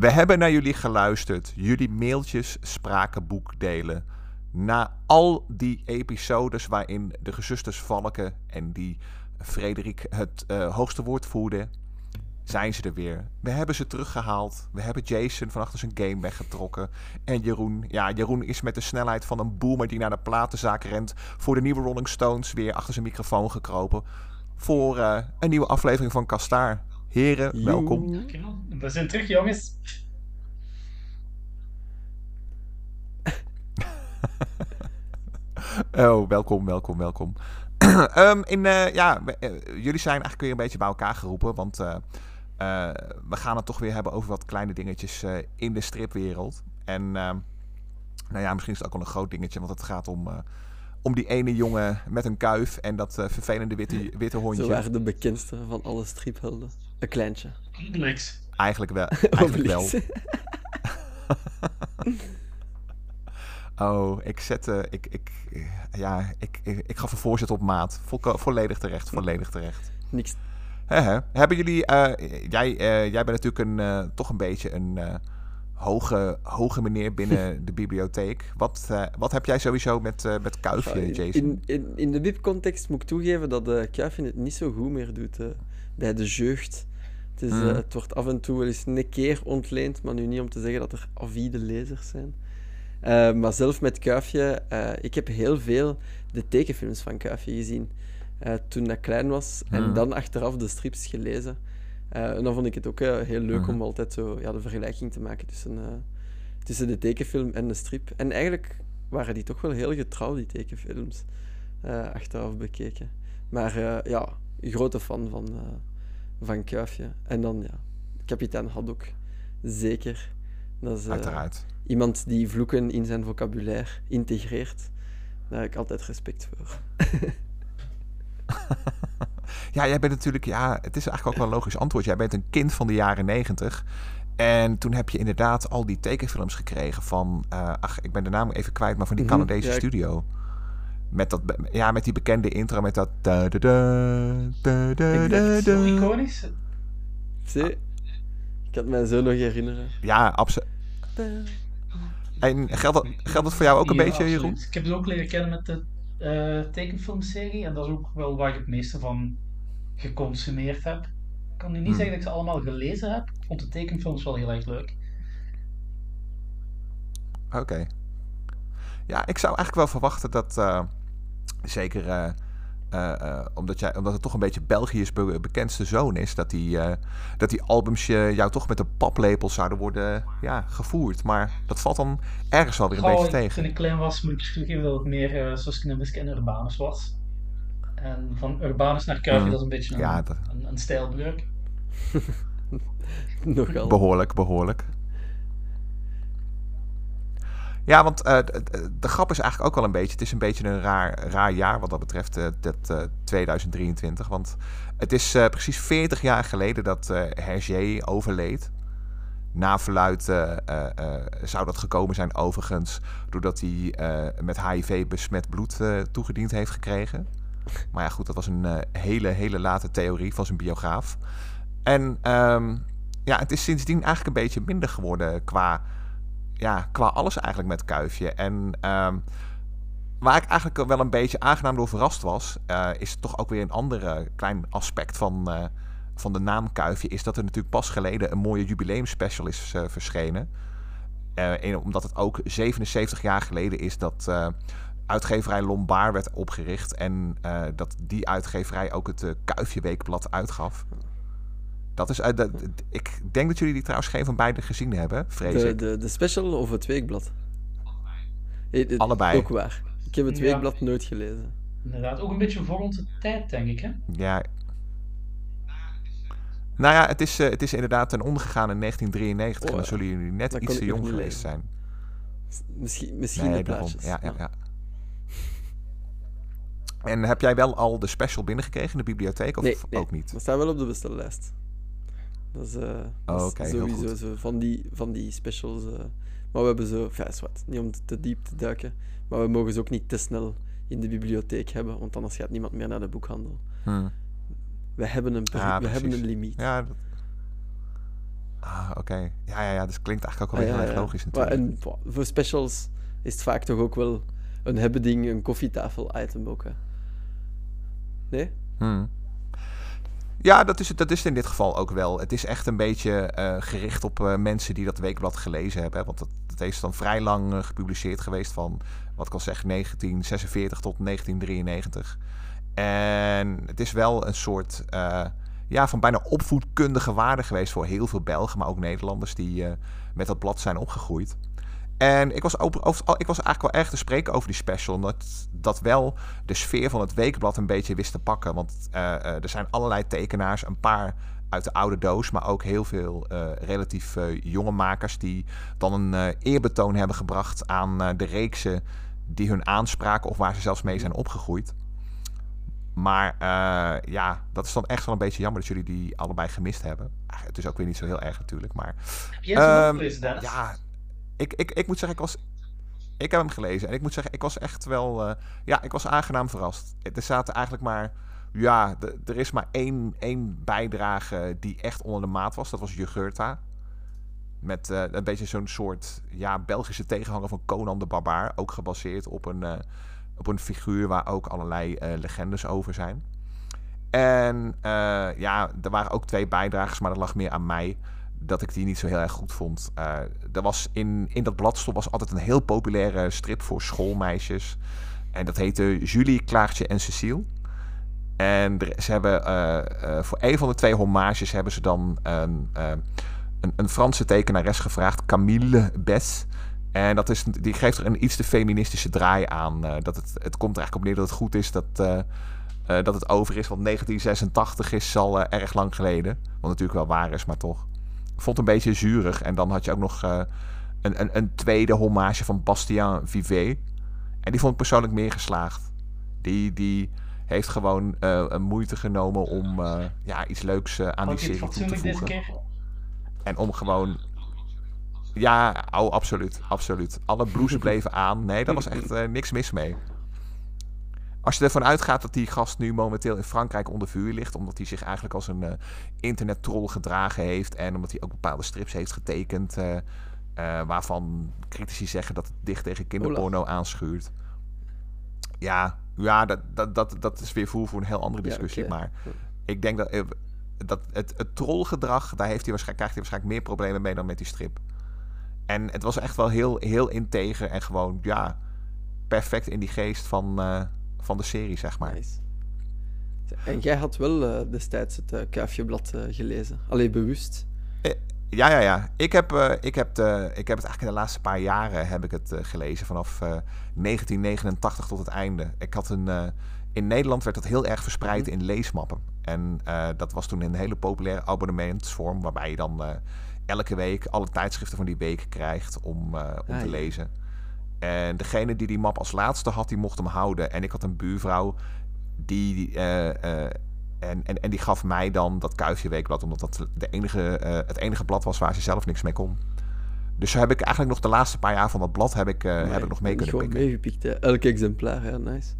We hebben naar jullie geluisterd. Jullie mailtjes spraken boekdelen. Na al die episodes waarin de gezusters Valken en die Frederik het uh, hoogste woord voerden, zijn ze er weer. We hebben ze teruggehaald. We hebben Jason van achter zijn game weggetrokken. En Jeroen, ja, Jeroen is met de snelheid van een boomer die naar de platenzaak rent voor de nieuwe Rolling Stones weer achter zijn microfoon gekropen. Voor uh, een nieuwe aflevering van Kastaar. Heren, Yo. welkom. We zijn terug, jongens. oh, welkom, welkom, welkom. um, in, uh, ja, uh, jullie zijn eigenlijk weer een beetje bij elkaar geroepen, want uh, we gaan het toch weer hebben over wat kleine dingetjes in de stripwereld. En ehm, nou ja, misschien is het ook wel een groot dingetje, want het gaat om, om die ene jongen met een kuif en dat vervelende witte, witte hondje. Zo waren de bekendste van alle striphelden. Een kleintje. Niks. Eigenlijk wel. Eigenlijk wel. Oh, ik zette. Ik, ik, ja, ik, ik, ik gaf een voorzet op maat. volledig terecht, volledig terecht. Niks. He, he. Hebben jullie. Uh, jij, uh, jij bent natuurlijk een, uh, toch een beetje een hoge, hoge meneer binnen de bibliotheek. Wat, wat heb jij sowieso met, met Kuifje, Jason? In, in, in de BIP-context moet ik toegeven dat uh, Kuifje het niet zo goed meer doet bij de jeugd. Het, is, mm. het wordt af en toe wel eens een keer ontleend, maar nu niet om te zeggen dat er avide lezers zijn. Uh, maar zelf met Kuifje, uh, ik heb heel veel de tekenfilms van Kuifje gezien toen ik klein was. En dan achteraf de strips gelezen. en dan vond ik het ook heel leuk om altijd zo ja, de vergelijking te maken tussen, tussen de tekenfilm en de strip. En eigenlijk waren die toch wel heel getrouw, die tekenfilms, achteraf bekeken. Maar ja, grote fan van, van Kuifje. En dan ja, kapitein Haddock, zeker. Dat is, Uiteraard iemand die vloeken in zijn vocabulaire integreert. Daar heb ik altijd respect voor. ja, jij bent natuurlijk, ja, het is eigenlijk ook wel een logisch antwoord. Jij bent een kind van de jaren negentig. En toen heb je inderdaad al die tekenfilms gekregen van, uh, ach, ik ben de naam even kwijt, maar van die mm -hmm, Canadese ja, studio. Met, dat, ja, met die bekende intro met dat. Da, da, da, da, da, da, da. iconisch. Zie, ik kan het mij zo nog herinneren. Ja, absoluut. En geldt dat, geldt dat voor jou ook een beetje, absoluut. Jeroen? Ik heb het ook leren kennen met de uh, tekenfilmserie. En dat is ook wel waar ik het meeste van geconsumeerd heb. Ik kan nu niet hmm. zeggen dat ik ze allemaal gelezen heb. Ik vond de tekenfilms wel heel erg leuk. Oké. Ja, ik zou eigenlijk wel verwachten dat uh, zeker... Uh, uh, uh, omdat, jij, omdat het toch een beetje België's be bekendste zoon is, dat die, uh, dat die albums jou toch met een paplepel zouden worden ja, gevoerd. Maar dat valt dan ergens wel weer een beetje tegen. Toen ik klein was, moet ik toegeven dat het meer zoals Knubbis en Urbanus was. En van Urbanus naar Kuifje, mm. dat is een beetje een, ja, dat... een, een stijlbreuk. Nogal. Behoorlijk, behoorlijk. Ja, want uh, de, grap is eigenlijk ook wel een beetje... Het is een beetje een raar, raar jaar wat dat betreft, uh, dat, uh, 2023. Want het is precies 40 jaar geleden dat Hergé overleed. Na verluid zou dat gekomen zijn overigens... doordat hij met HIV besmet bloed toegediend heeft gekregen. Maar ja, goed, dat was een hele, hele late theorie van zijn biograaf. En um, ja, het is sindsdien eigenlijk een beetje minder geworden qua ja, qua alles eigenlijk met Kuifje. En um, waar ik eigenlijk wel een beetje aangenaam door verrast was, uh, is toch ook weer een ander klein aspect van, uh, van de naam Kuifje. Is dat er natuurlijk pas geleden een mooie jubileumspecial is verschenen. En omdat het ook 77 jaar geleden is dat uitgeverij Lombard werd opgericht. En dat die uitgeverij ook het Kuifje Weekblad uitgaf. Dat is, uh, dat, ik denk dat jullie die trouwens geen van beide gezien hebben, vrees de, ik. De, de special of het weekblad? Allebei. Allebei. Ook waar. Ik heb het ja. weekblad nooit gelezen. Inderdaad, ook een beetje voor onze tijd, denk ik, hè? Ja. Nou ja, het is, uh, het is inderdaad ten ondergegaan in 1993. Oh, en dan zullen jullie net iets te jong geweest zijn. Misschien, misschien nee, daarom. Ja, ja, ja. En heb jij wel al de special binnengekregen in de bibliotheek of nee, nee, ook niet? Dat staat wel op de bestellijst. Dat is, uh, oh, okay, sowieso zo van die, van die specials. Uh, maar we hebben zo, ja, wat, niet om te diep te duiken, maar we mogen ze ook niet te snel in de bibliotheek hebben, want anders gaat niemand meer naar de boekhandel. Hmm. We hebben een, ja, we hebben een limiet. Ja, dat... Ah, oké. Ja, ja, ja, dus klinkt eigenlijk ook wel Ah, heel erg ja. logisch Maar natuurlijk. en, bo- voor specials is het vaak toch ook wel een hebben ding, een koffietafel-item ook. Hè. Nee? Hmm. Ja, dat is, het, dat is het in dit geval ook wel. Het is echt een beetje eh, gericht op eh, mensen die dat weekblad gelezen hebben. Want dat, is dan vrij lang eh, gepubliceerd geweest van, wat ik al zeg, 1946 tot 1993. En het is wel een soort ja, van bijna opvoedkundige waarde geweest voor heel veel Belgen, maar ook Nederlanders die met dat blad zijn opgegroeid. En ik was, over, over- ik was eigenlijk wel erg te spreken over die special. Omdat dat wel de sfeer van het weekblad een beetje wist te pakken. Want eh, eh, er zijn allerlei tekenaars, een paar uit de oude doos, maar ook heel veel eh, relatief jonge makers die dan een eerbetoon hebben gebracht aan de reeksen die hun aanspraken of waar ze zelfs mee zijn opgegroeid. Maar ja, dat is dan echt wel een beetje jammer dat jullie die allebei gemist hebben. Ah, het is ook weer niet zo heel erg natuurlijk, maar Heb jij het Dennis? ja, ik, ik, ik moet zeggen, ik was. Ik heb hem gelezen en ik moet zeggen, ik was echt wel. eh, ja, ik was aangenaam verrast. Er zaten eigenlijk maar. Ja, er is maar één, één bijdrage die echt onder de maat was. Dat was Jugurtha. Met eh, een beetje zo'n soort ja, Belgische tegenhanger van Conan de Barbaar. Ook gebaseerd op een, eh, op een figuur waar ook allerlei legendes over zijn. En ja, er waren ook twee bijdragers, maar dat lag meer aan mij dat ik die niet zo heel erg goed vond. Eh er was in, in dat bladstop was altijd een heel populaire strip voor schoolmeisjes. En dat heette Julie, Klaartje en Cecile. En ze hebben eh, eh, voor een van de twee hommages hebben ze dan een, eh, een, een Franse tekenares gevraagd, Camille Bess. En dat is, die geeft er een iets te feministische draai aan. dat het, het komt er eigenlijk op neer dat het goed is dat, dat het over is. Want 1986 is al erg lang geleden. Wat natuurlijk wel waar is, maar toch. Ik vond het een beetje zuurig. En dan had je ook nog eh, een, een, een tweede hommage van Bastien Vivet. En die vond ik persoonlijk meer geslaagd. Die, die heeft gewoon eh, een moeite genomen om eh, ja, iets leuks aan die serie toe te voegen. keer? En om gewoon... Ja, oh, absoluut, absoluut. Alle blouses bleven aan. Nee, daar was echt niks mis mee. Als je ervan uitgaat dat die gast nu momenteel in Frankrijk onder vuur ligt... omdat hij zich eigenlijk als een eh internettroll gedragen heeft... en omdat hij ook bepaalde strips heeft getekend... eh, eh, waarvan critici zeggen dat het dicht tegen kinderporno aanschuurt. Ja, ja dat, dat, dat, dat is weer voer voor een heel andere Ja, discussie. Maar ik denk dat, dat het, het trollgedrag, daar heeft hij waarschijnlijk, krijgt hij waarschijnlijk meer problemen mee dan met die strip. En het was echt wel heel, heel integer en gewoon, ja, perfect in die geest van, van de serie, zeg maar. Nice. En jij had wel eh, destijds het eh, Kuifjeblad eh, gelezen. Allee, bewust. Ja, ja, ja. Ik heb, ik, heb de, ik heb het eigenlijk in de laatste paar jaren heb ik het, gelezen. Vanaf eh, 1989 tot het einde. Ik had een, in Nederland werd dat heel erg verspreid Mhm. in leesmappen. En dat was toen een hele populaire abonnementsvorm. Waarbij je dan elke week alle tijdschriften van die week krijgt om, om Ah, te ja. lezen. En degene die die map als laatste had, die mocht hem houden. En ik had een buurvrouw die... eh, eh, en, en, en die gaf mij dan dat kuifje weekblad, omdat dat de enige, eh, het enige blad was waar ze zelf niks mee kon. Dus zo heb ik eigenlijk nog de laatste paar jaar van dat blad heb ik, heb ik nog mee kunnen Gewoon pikken. meegepikt, hè. Elk exemplaar, ja, nice.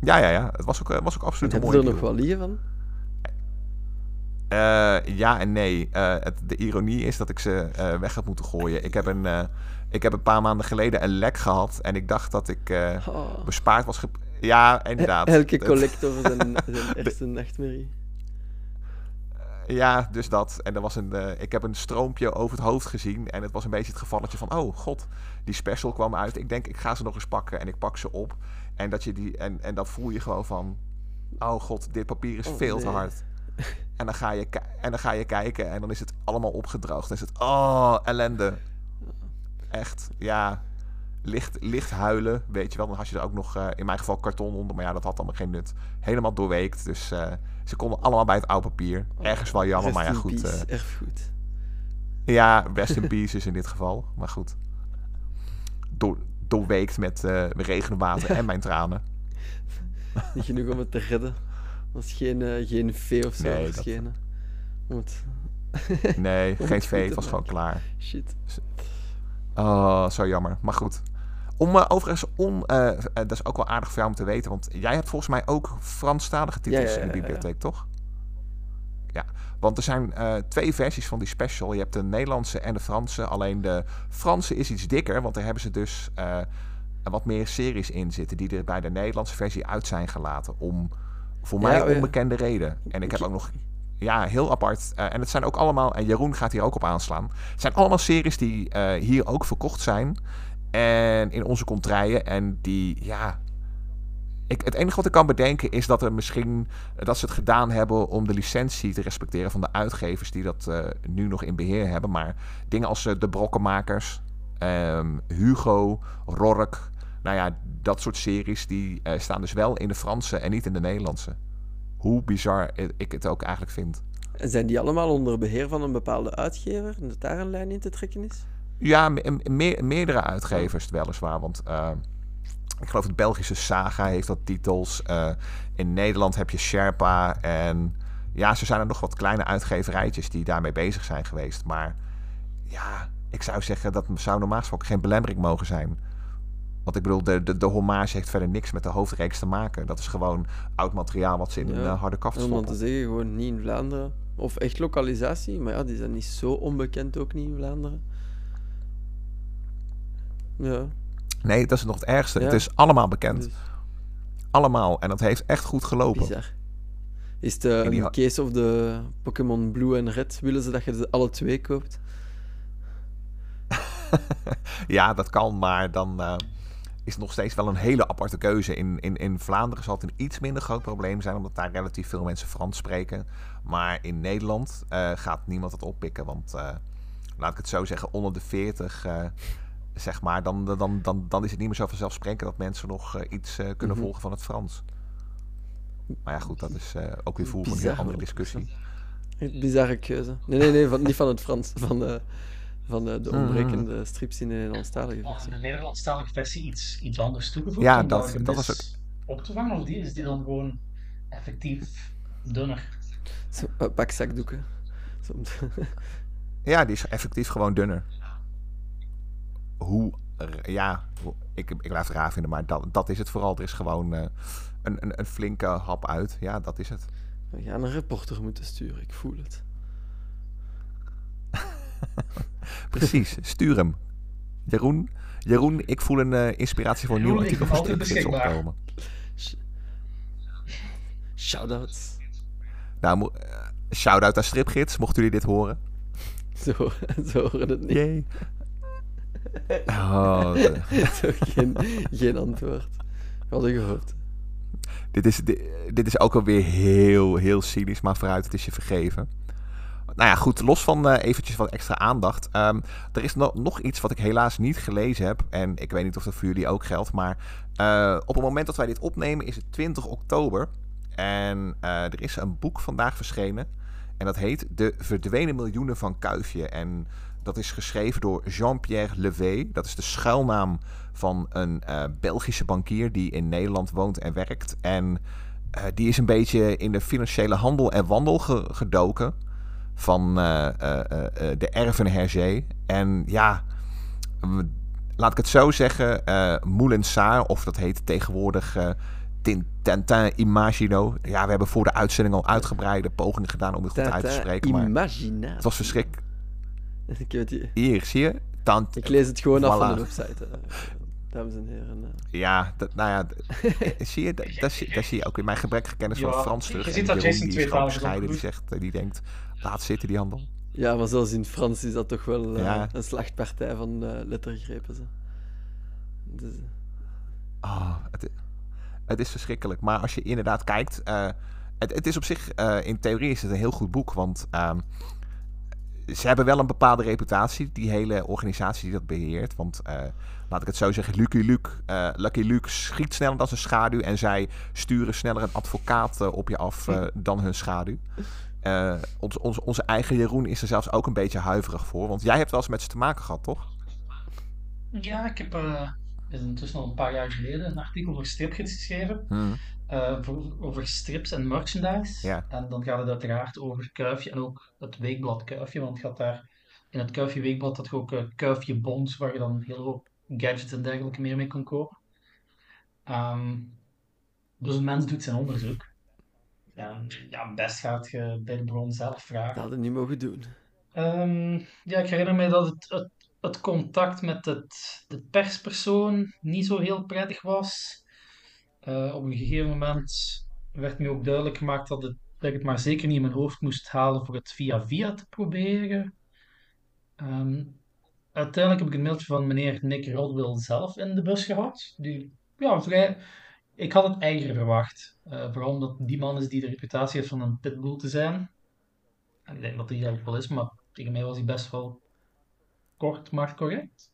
Ja, ja, ja. Het was ook, was ook En absoluut een heb je er nog wel liggen van? Ja en nee. Het, de ironie is dat ik ze weg heb moeten gooien. Ik heb, een, ik heb een paar maanden geleden een lek gehad en ik dacht dat ik eh, Oh. bespaard was. Ja, inderdaad. Elke collector zijn, zijn ergste nachtmerrie. Ja, dus dat. En er was een, eh, ik heb een stroompje over het hoofd gezien. En het was een beetje het gevalletje van... Oh god, die special kwam uit. Ik denk, ik ga ze nog eens pakken. En ik pak ze op. En, dat je die, en, en dan voel je gewoon van... Oh god, dit papier is Oh, veel te hard. En dan, ga je, en dan ga je kijken. En dan is het allemaal opgedroogd. Dan is het... Oh, ellende. Echt, ja... Licht, licht huilen, weet je wel. Dan had je er ook nog, eh, in mijn geval, karton onder. Maar ja, dat had allemaal geen nut. Helemaal doorweekt. Dus eh, ze konden allemaal bij het oude papier. Ergens wel jammer, maar ja, goed. peace, eh, Erfgoed. ja, rest in peace is in dit geval. Maar goed. Door, doorweekt met regenwater en mijn tranen. Niet genoeg om het te redden. was geen, geen vee of zo Nee, dat-. Want, Nee, geen goed vee. Het was gewoon klaar. shit. Oh, zo jammer. Maar goed. Om eh, overigens, om, eh, eh, dat is ook wel aardig voor jou om te weten. Want jij hebt volgens mij ook Franstalige titels Ja, ja, in de bibliotheek, toch? Ja, want er zijn uh, twee versies van die special. Je hebt de Nederlandse en de Franse. Alleen de Franse is iets dikker, want daar hebben ze dus uh, wat meer series in zitten... die er bij de Nederlandse versie uit zijn gelaten. Om voor mij ja, onbekende reden. En ik heb ook nog ja, heel apart. Uh, en het zijn ook allemaal, en Jeroen gaat hier ook op aanslaan. Het zijn allemaal series die uh, hier ook verkocht zijn. En in onze contraien. En die, ja. Ik, het enige wat ik kan bedenken is dat er misschien. dat ze het gedaan hebben om de licentie te respecteren van de uitgevers die dat uh, nu nog in beheer hebben. Maar dingen als de Brokkenmakers, um, Hugo, Rork. Nou ja, dat soort series die staan dus wel in de Franse en niet in de Nederlandse hoe bizar ik het ook eigenlijk vind. En zijn die allemaal onder beheer van een bepaalde uitgever? Dat daar een lijn in te trekken is? Ja, me meerdere uitgevers weliswaar. Want uh, ik geloof het Belgische Saga heeft dat titels. Uh, in Nederland heb je Sherpa. En ja, ze zijn er nog wat kleine uitgeverijtjes die daarmee bezig zijn geweest. Maar ja, ik zou zeggen dat zou normaal gesproken geen belemmering mogen zijn. Want ik bedoel, de, de, de hommage heeft verder niks met de hoofdreeks te maken. Dat is gewoon oud materiaal wat ze in een uh, harde kaft stoppen. Om te zeggen, gewoon niet in Vlaanderen. Of echt lokalisatie, maar ja, die zijn niet zo onbekend ook niet in Vlaanderen. Ja. Nee, dat is nog het ergste. Het is allemaal bekend. Dus... Allemaal. En dat heeft echt goed gelopen. Bizar. Is het uh, een case of de Pokémon Blue en Red? Willen ze dat je ze alle twee koopt? ja, dat kan, maar dan... Uh is nog steeds wel een hele aparte keuze. In, in, in Vlaanderen zal het een iets minder groot probleem zijn, omdat daar relatief veel mensen Frans spreken. Maar in Nederland uh, gaat niemand het oppikken, want uh, laat ik het zo zeggen, onder de 40, uh, eh, zeg maar, dan, dan, dan, dan is het niet meer zo vanzelfsprekend dat mensen nog iets kunnen mm -hmm. volgen van het Frans. Maar ja, goed, dat is ook weer van een heel andere discussie. Bizarre keuze. Nee, nee, nee, van, niet van het Frans, van van de, de mhm. ontbrekende strips in de Nederlandstalige versie. Oh, de Nederlandstalige versie iets, iets anders toegevoegd? Ja, dat, dat was het. Op te vangen, of die, is die dan gewoon effectief dunner? Zo, uh, pak zakdoeken. ja, die is effectief gewoon dunner. Hoe, ja, ik, ik blijf het raar vinden, maar dat, dat is het vooral. Er is gewoon uh, een, een, een flinke hap uit. Ja, dat is het. We gaan een reporter moeten sturen, ik voel het. Precies, stuur hem. Jeroen, Jeroen ik voel een uh, inspiratie voor een nieuw artikel van opkomen. Shoutouts. Nou, uh, shout-out aan Stripgids, mochten jullie dit horen. Zo, zo horen het niet. Jee. Oh, geen, geen antwoord. Hadden gehoopt. Dit is, dit, dit is ook alweer heel, heel cynisch, maar vooruit, het is je vergeven. Nou ja, goed, los van uh, eventjes wat extra aandacht. Um, er is no nog iets wat ik helaas niet gelezen heb. En ik weet niet of dat voor jullie ook geldt. Maar uh, op het moment dat wij dit opnemen is het 20 oktober. En uh, er is een boek vandaag verschenen. En dat heet De Verdwenen Miljoenen van Kuifje. En dat is geschreven door Jean-Pierre Levé. Dat is de schuilnaam van een Belgische bankier die in Nederland woont en werkt. En die is een beetje in de financiële handel en wandel ge gedoken van uh, de erven Hergé. En ja, laat ik het zo zeggen, uh, Moulinsart, of dat heet tegenwoordig Tintin Imagino. Ja, we hebben voor de uitzending al uitgebreide pogingen gedaan om het goed uit te spreken. Maar het was verschrikkelijk. Hier, zie je? Tant ik lees het gewoon voilà. af van de website. dames en heren. Ja, dat, nou ja, zie je, dat, dat, zie je ook in mijn gebrekkige kennis ja, van Frans terug. Je ziet dat Jason twee talen die zegt, die denkt, Laat zitten, die handel. Ja, maar zoals in Frans is dat toch wel uh, een slachtpartij van uh, lettergrepen. Zo. Dus... Oh, het, het, is verschrikkelijk. Maar als je inderdaad kijkt... Uh, het, het, is op zich, in theorie is het een heel goed boek. Want ehm, ze hebben wel een bepaalde reputatie, die hele organisatie die dat beheert. Want laat ik het zo zeggen, Lucky Luke, Lucky Luke schiet sneller dan zijn schaduw. En zij sturen sneller een advocaat op je af dan hun schaduw. Uh, ons, ons, onze eigen Jeroen is er zelfs ook een beetje huiverig voor. Want jij hebt wel eens met ze te maken gehad, toch? Ja, ik heb uh, intussen al een paar jaar geleden een artikel voor Stripgids geschreven. Hmm. Uh, voor, over strips en merchandise. Ja. En dan gaat het uiteraard over Kuifje en ook het weekblad Kuifje. Want het gaat daar in het Kuifje weekblad dat ook Kuifje Bonds, waar je dan heel veel gadgets en dergelijke meer mee kan kopen. Um, dus een mens doet zijn onderzoek. Ja, ja, best gaat je bij de bron zelf vragen. Dat hadden we niet mogen doen. Ehm, ja, ik herinner me dat het, het, het contact met het, de perspersoon niet zo heel prettig was. Eh, op een gegeven moment werd me ook duidelijk gemaakt dat, het, dat ik het maar zeker niet in mijn hoofd moest halen voor het via via te proberen. Ehm, uiteindelijk heb ik een mailtje van meneer Nick Rodwell zelf in de bus gehad. Die, ja, vrij, ik had het erger verwacht. Eh, vooral omdat die man is die de reputatie heeft van een pitbull te zijn. En ik denk dat hij dat wel is, maar tegen mij was hij best wel kort, maar correct.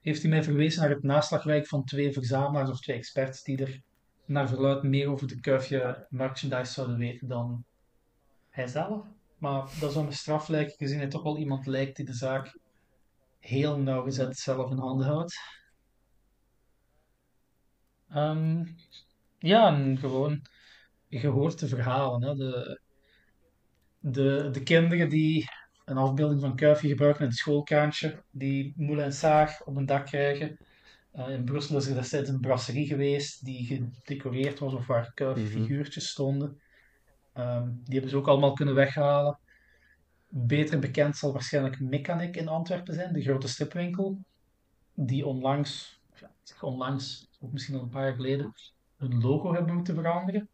Heeft hij mij verwezen naar het naslagwerk van twee verzamelaars of twee experts die er naar verluid meer over de kuifje merchandise zouden weten dan hij zelf. Maar dat zou een straf lijken, gezien hij toch wel iemand lijkt die de zaak heel nauwgezet zelf in handen houdt. Ehm, ja, en gewoon, je hoort de verhalen. Hè? De, de, de kinderen die een afbeelding van Kuifje gebruiken in het schoolkaantje, die Moulin en Saag op een dak krijgen. Uh, in Brussel is er destijds een brasserie geweest die gedecoreerd was of waar Kuifje-figuurtjes stonden. Um, die hebben ze ook allemaal kunnen weghalen. Beter bekend zal waarschijnlijk Mechanic in Antwerpen zijn, de grote stripwinkel. Die onlangs, ja, onlangs, of misschien al een paar jaar geleden, hun logo hebben moeten veranderen.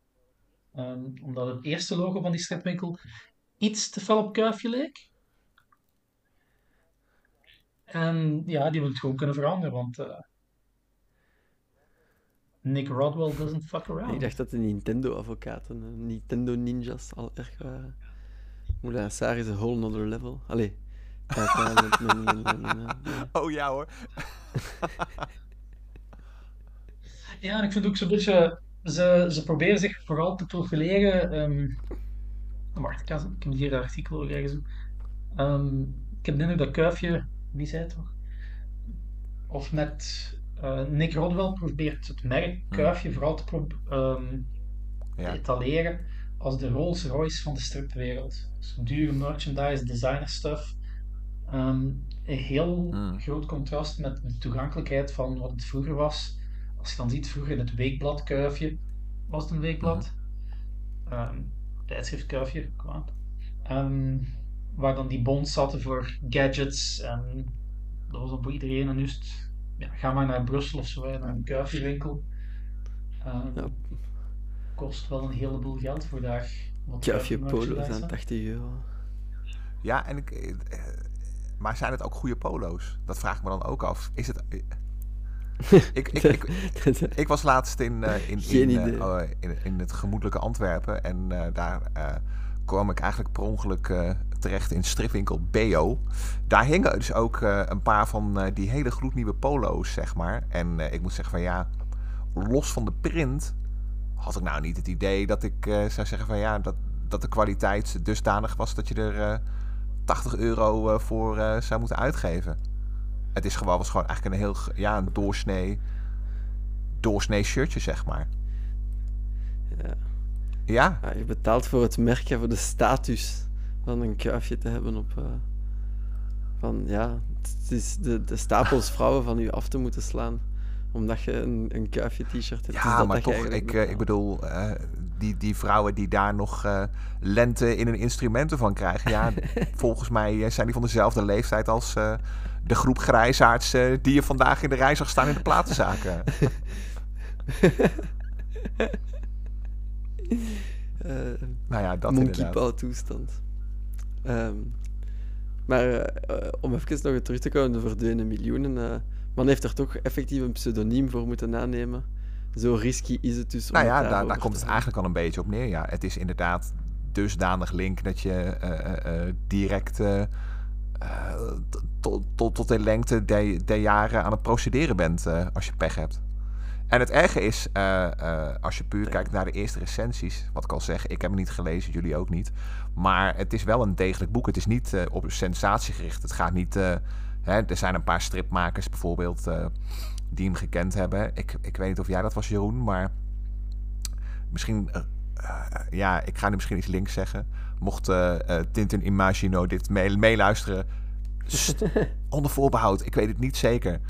Um, omdat het eerste logo van die stripwinkel iets te fel op kuifje leek. En ja, die wil het gewoon kunnen veranderen, want uh, Nick Rodwell doesn't fuck around. Ik dacht dat de Nintendo-advocaten, Nintendo Ninjas, al erg waren. Moulin Saar is een whole nother level. Allee. oh ja hoor. ja, en ik vind ook zo'n beetje... Ze, ze proberen zich vooral te profileren... Um, wacht, ik, heb hier een artikel ergens. Um, ik heb de indruk dat Kuifje... Wie zei het toch? Of met... Uh, Nick Rodwell probeert het merk Kuifje vooral te, um, ja. te etaleren als de Rolls Royce van de stripwereld. Dus dure merchandise, designer stuff. Um, een heel mm. groot contrast met de toegankelijkheid van wat het vroeger was. Als je dan ziet, vroeger in het weekbladkuifje was het een weekblad. Mm. Um, tijdschriftkuifje, kwam um, Waar dan die bons zaten voor gadgets. En dat was dan voor iedereen. En nu ja, ga maar naar Brussel of zo, naar een kuifjewinkel. Um, ja kost wel een heleboel geld voor daar. Kuifje polo's aan 80 euro. Ja, en ik, eh, maar zijn het ook goede polo's? Dat vraag ik me dan ook af. Is het. Eh, ik, ik, ik, ik, was laatst in, uh, in, in, uh, in, in, het gemoedelijke Antwerpen. En uh, daar kwam ik eigenlijk per ongeluk terecht in stripwinkel BO. Daar hingen dus ook een paar van die hele gloednieuwe polo's, zeg maar. En ik moet zeggen van ja, los van de print had ik nou niet het idee dat ik zou zeggen van ja, dat, dat de kwaliteit dusdanig was dat je er uh, eh, 80 euro voor zou moeten uitgeven. Het is gewoon, was gewoon eigenlijk een heel, ja, een doorsnee, doorsnee shirtje, zeg maar. Ja. Ja? ja je betaalt voor het merk voor de status van een kuifje te hebben op... van, ja, het is de, de stapels vrouwen van u af te moeten slaan omdat je een, een kuifje t-shirt hebt. Ja, maar toch, ik, uh, ik bedoel, uh, die, die vrouwen die daar nog uh, lente in hun instrumenten van krijgen, ja, volgens mij zijn die van dezelfde leeftijd als de groep grijsaards die je vandaag in de rij zag staan in de platenzaken. nou ja, dat toestand. Um, maar om even nog terug te komen, de verdwenen miljoenen Man heeft er toch effectief een pseudoniem voor moeten aannemen. Zo risky is het dus. Nou ja, daar, daar komt het eigenlijk al een beetje op neer. Ja, het is inderdaad dusdanig link dat je uh, uh, direct tot, tot, tot de lengte der, jaren aan het procederen bent als je pech hebt. En het erge is, als je puur kijkt naar de eerste recensies, wat ik al zeg, ik heb hem niet gelezen, jullie ook niet. Maar het is wel een degelijk boek. Het is niet op sensatie gericht. Het gaat niet Hè, er zijn een paar stripmakers bijvoorbeeld die hem gekend hebben. Ik, ik weet niet of jij dat was, Jeroen, maar misschien... Uh, ja, ik ga nu misschien iets links zeggen. Mocht Tintin Imagino dit meeluisteren, onder voorbehoud. Ik weet het niet zeker.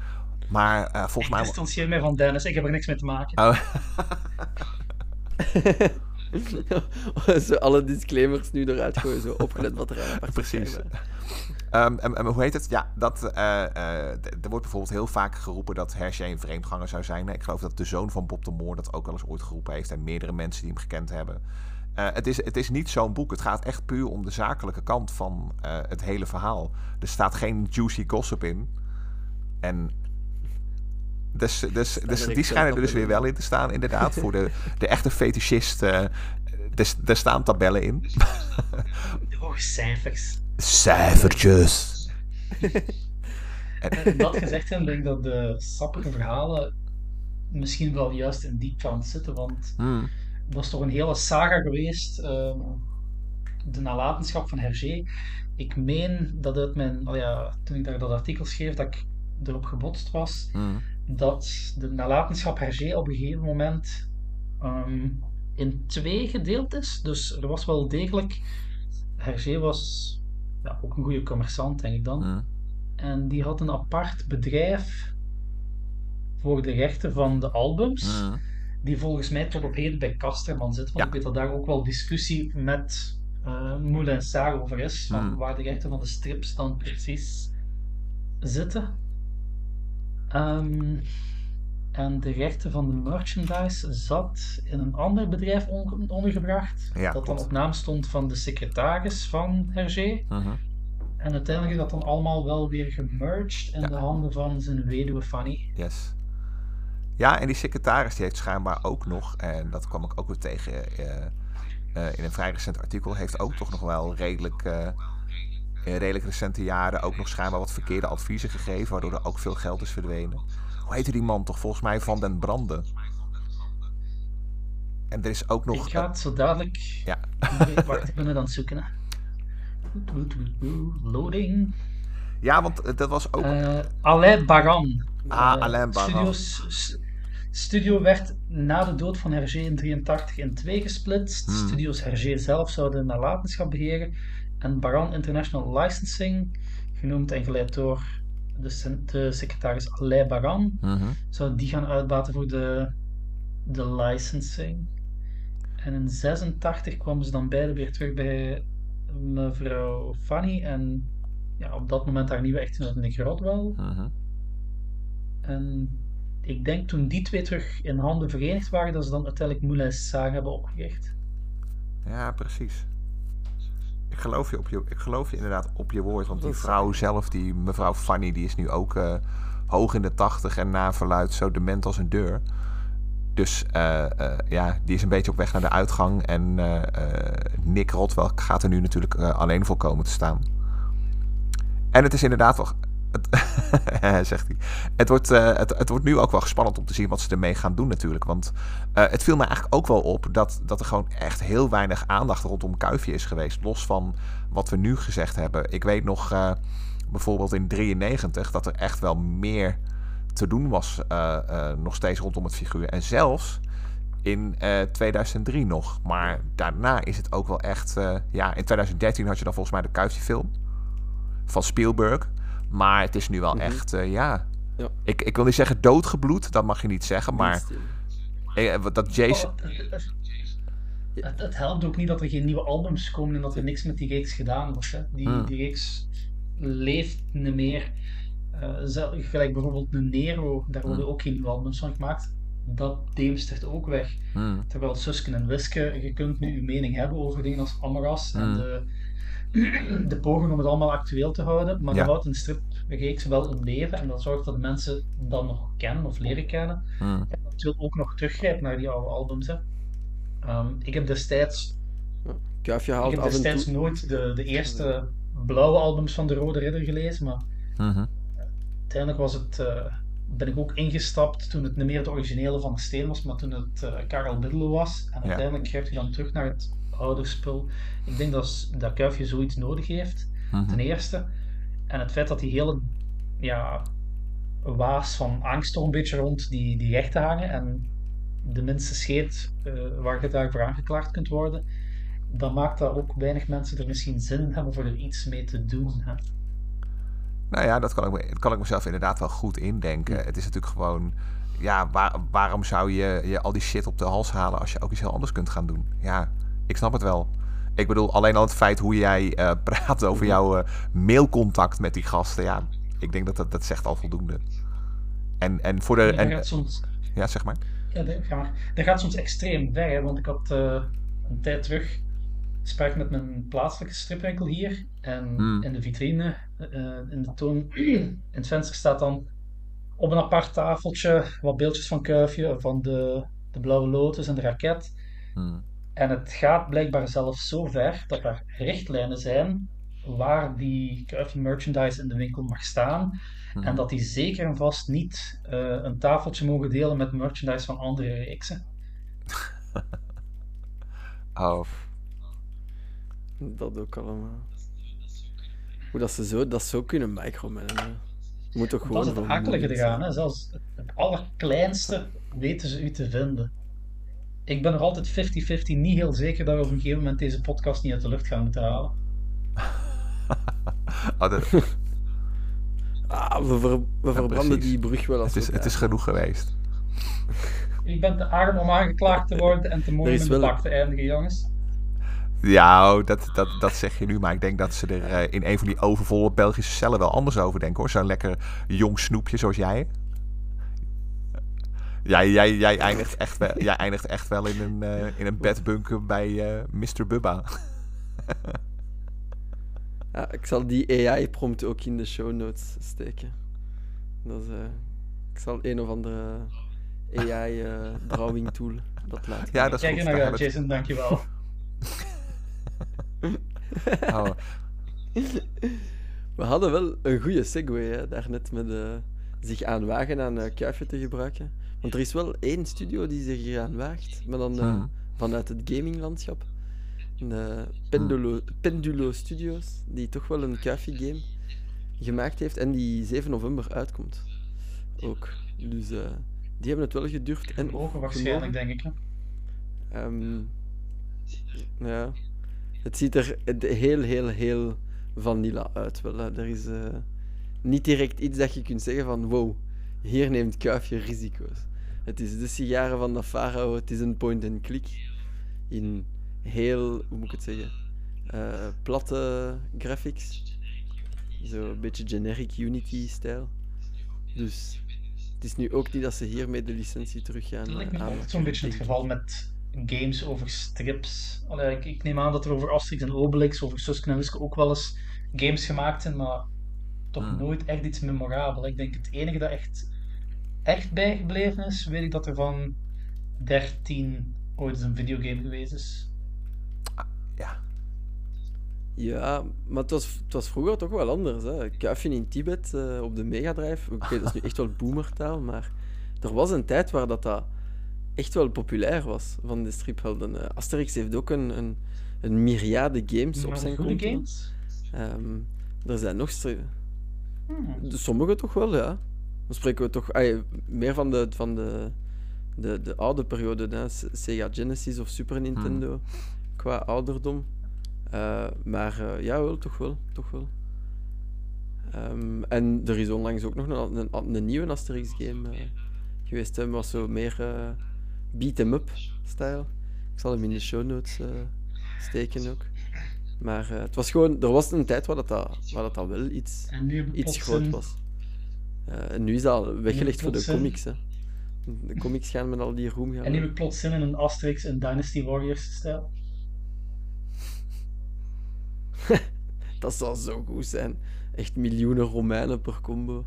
Maar uh, volgens ik mij... distancieer me van Dennis. Ik heb er niks mee te maken. Oh. zo alle disclaimers nu eruit gooien, zo opgelet wat er aan Precies. Um, hoe heet het? Ja, dat, uh, uh, er wordt bijvoorbeeld heel vaak geroepen dat Hergé een vreemdganger zou zijn. Ik geloof dat de zoon van Bob de Moor dat ook wel eens ooit geroepen heeft. En meerdere mensen die hem gekend hebben. Uh, het, is, het is niet zo'n boek. Het gaat echt puur om de zakelijke kant van het hele verhaal. Er staat geen juicy gossip in. En dus, dus, dus die schijnen er dus weer wel in te staan, inderdaad. voor de, de echte fetischist. Uh, er, staan tabellen in. oh, cijfers. Cijfertjes. en, dat gezegd denk ik dat de sappige verhalen misschien wel juist in die kant zitten. Want hmm. dat is toch een hele saga geweest. Uh, de nalatenschap van Hergé. Ik meen dat uit mijn, oh ja, toen ik daar dat artikel schreef, dat ik erop gebotst was. Hmm dat de nalatenschap Hergé op een gegeven moment ehm, in twee gedeeld is. Dus er was wel degelijk. Hergé was ja, ook een goede commerçant, denk ik dan. Mm. En die had een apart bedrijf voor de rechten van de albums. Mm. Die volgens mij tot op heden bij Kasterman zit. Want ik weet dat daar ook wel discussie met uh, Moulin Sarre over is. Van mm. waar de rechten van de strips dan precies zitten. Um, en de rechten van de merchandise zat in een ander bedrijf ondergebracht. Ja, dat dan op naam stond van de secretaris van Hergé. Uh En uiteindelijk is dat dan allemaal wel weer gemerged in de handen van zijn weduwe Fanny. Yes. Ja, en die secretaris die heeft schijnbaar ook nog, en dat kwam ik ook weer tegen uh, uh, in een vrij recent artikel, heeft ook toch nog wel redelijk uh, in redelijk recente jaren ook nog schijnbaar wat verkeerde adviezen gegeven, waardoor er ook veel geld is verdwenen. Hoe heette die man toch? Volgens mij Van den Branden. En er is ook nog... Ik ga het zo dadelijk... Ja. Wacht, ik ben het aan het zoeken. Loading. Ja, want dat was ook... Uh, Alain Baran. Ah, uh, Alain Baran. Studios, studio werd na de dood van Hergé in 83 in twee gesplitst. Hmm. Studios Hergé zelf zouden nalatenschap beheren en Baran International Licensing, genoemd en geleid door de, de secretaris Alain Baran, mm -hmm. zou die gaan uitbaten voor de, de licensing. En in 86 kwamen ze dan beide weer terug bij mevrouw Fanny en ja, op dat moment haar nieuwe echtgenoot Nick Rodwell. Mm -hmm. En ik denk toen die twee terug in handen verenigd waren, dat ze dan uiteindelijk Moulin Saar hebben opgericht. Ja, precies. Ik geloof, je op je, ik geloof je inderdaad op je woord. Want die vrouw zelf, die mevrouw Fanny, die is nu ook uh, hoog in de tachtig en na verluid zo dement als een deur. Dus uh, uh, ja, die is een beetje op weg naar de uitgang. En Nick Rotwell gaat er nu natuurlijk alleen voor komen te staan. En het is inderdaad wel. Het, zegt hij. Het wordt, uh, het, het wordt nu ook wel spannend om te zien wat ze ermee gaan doen natuurlijk. Want uh, het viel me eigenlijk ook wel op dat, dat er gewoon echt heel weinig aandacht rondom Kuifje is geweest. Los van wat we nu gezegd hebben. Ik weet nog uh, bijvoorbeeld in 93 dat er echt wel meer te doen was nog steeds rondom het figuur. En zelfs in 2003 nog. Maar daarna is het ook wel echt... ja, in 2013 had je dan volgens mij de Kuifje film van Spielberg. Maar het is nu wel echt, uh, ja. ja. Ik, ik wil niet zeggen doodgebloed, dat mag je niet zeggen, maar. Eh, dat Jason. Oh, het, het, helpt ook niet dat er geen nieuwe albums komen en dat er niks met die reeks gedaan wordt. Hè. Die, hmm. die reeks leeft niet meer. Uh, gelijk bijvoorbeeld een Nero, daar worden Hmm. ook geen nieuwe albums van gemaakt. Dat deemstert ook weg. Hmm. Terwijl Susken en Wiske, je kunt nu je mening hebben over dingen als Amaras en de de poging om het allemaal actueel te houden, maar Ja. dat houdt een stripreeks wel in leven en dat zorgt dat mensen dat nog kennen of leren kennen. Hmm. En wil ook nog teruggrijpen naar die oude albums. Hè. Ehm, ik heb destijds, Kuifje ik heb destijds toe... nooit de, de eerste blauwe albums van de Rode Ridder gelezen, maar Mhm. uiteindelijk was het, eh, ben ik ook ingestapt toen het niet meer het originele van de steen was, maar toen het eh, Karel Biddelen was. En Ja. uiteindelijk grijpt hij dan terug naar het oude spul. Ik denk dat, dat Kuifje zoiets nodig heeft. Mhm. Ten eerste. En het feit dat die hele ja, waas van angst toch een beetje rond die, die rechten hangen en de minste scheet eh, waar je daarvoor aangeklaagd kunt worden, dan maakt dat ook weinig mensen er misschien zin in hebben voor er iets mee te doen. Hè. Nou ja, dat kan ik, me, dat kan ik mezelf inderdaad wel goed indenken. Het is natuurlijk gewoon. ja, waar, waarom zou je, je al die shit op de hals halen als je ook iets heel anders kunt gaan doen? Ja, ik snap het wel. Ik bedoel, alleen al het feit hoe jij uh, praat over jouw uh, mailcontact met die gasten. Ja, ik denk dat dat, dat zegt al voldoende. En, en voor de. Ja, en, gaat soms, ja zeg maar. Ja, dat, gaat soms extreem ver. Hè, want ik had uh, een tijd terug sprak met mijn plaatselijke stripwinkel hier. En Hmm. in de vitrine, in de toon, in het venster staat dan op een apart tafeltje wat beeldjes van Kuifje, van de, de Blauwe Lotus en de Raket. Hmm. En het gaat blijkbaar zelfs zo ver dat er richtlijnen zijn waar die Kuifje merchandise in de winkel mag staan. Hmm. En dat die zeker en vast niet uh, een tafeltje mogen delen met merchandise van andere reeksen. oh. Dat ook allemaal. Hoe dat ze zo, dat zo kunnen micromanagen. Moet toch gewoon dat is het akelige eraan. Hè? Zelfs het allerkleinste weten ze u te vinden. Ik ben nog altijd 50-50 niet heel zeker dat we op een gegeven moment deze podcast niet uit de lucht gaan moeten halen. oh, dat... ah, we, ver, we verbranden die brug wel als het is, het is genoeg geweest. Ik ben te arm om aangeklaagd te worden en te mooi in de bak te eindigen, jongens. Ja, dat, dat, dat zeg je nu, maar ik denk dat ze er uh, in een van die overvolle Belgische cellen wel anders over denken hoor. Zo'n lekker jong snoepje zoals jij. Jij, jij, jij, eindigt, echt wel, jij eindigt echt wel in een, uh, in een bedbunker bij uh, Mr. Bubba. ja, ik zal die AI-prompt ook in de show notes steken. Dat is, ik zal een of andere AI-drawing tool dat laten. Ja, dat is Kijk goed. er naar uit, Jason, dankjewel. oh. We hadden wel een goede segue hè, daarnet met uh, zich aanwagen aan uh, kuifje te gebruiken. Want er is wel één studio die zich hier aan waagt, maar dan uh, Hmm. vanuit het gaminglandschap. De Pendulo, Pendulo Studios, die toch wel een kuifje game gemaakt heeft en die 7 november uitkomt. Ook. Dus die hebben het wel gedurfd. En Mogen waarschijnlijk, denk ik. Hè? Um, ja. Het ziet er heel, heel, heel vanilla uit. Wel, hè. Er is uh, niet direct iets dat je kunt zeggen van wow, hier neemt Kuifje risico's. Het is de sigaren van de Farao, het is een point-and-click in heel, hoe moet ik het zeggen, uh, platte graphics. Zo een beetje generic Unity-stijl. Dus het is nu ook niet dat ze hiermee de licentie terug gaan. Dat me altijd zo'n beetje het geval met games over strips. Allee, ik, ik, neem aan dat er over Asterix en Obelix, over Suske en Wiske ook wel eens games gemaakt zijn, maar toch Hmm. nooit echt iets memorabel. Ik denk het enige dat echt, echt bijgebleven is, weet ik dat er van 13 ooit eens een videogame geweest is. Ja. Ja, maar het was, het was vroeger toch wel anders. Hè? Kuifje in Tibet uh, op de Mega Drive. Oké, okay, dat is nu echt wel boomertaal, maar er was een tijd waar dat, dat echt wel populair was van de striphelden. Uh, Asterix heeft ook een, een, een myriade games maar op zijn goede games? Um, er zijn nog hmm. sommige toch wel, ja. Dan spreken we toch ay, meer van de, van de, de, de oude periode, hè? Sega Genesis of Super Nintendo, hmm. qua ouderdom. Uh, maar uh, ja, wel, toch wel. Toch wel. Um, en er is onlangs ook nog een, een, een nieuwe Asterix-game uh, geweest. Hè, was zo meer uh, beat-em-up-stijl. Ik zal hem in de show notes uh, steken ook. Maar uh, het was gewoon, er was een tijd waar dat, dat, waar dat, dat wel iets, iets groot was. Uh, en nu is dat al weggelegd voor de zin. comics. Hè. De comics gaan met al die roem gaan. En nu heb ik plots zin in een Asterix en Dynasty Warriors stijl. dat zou zo goed zijn. Echt miljoenen Romeinen per combo.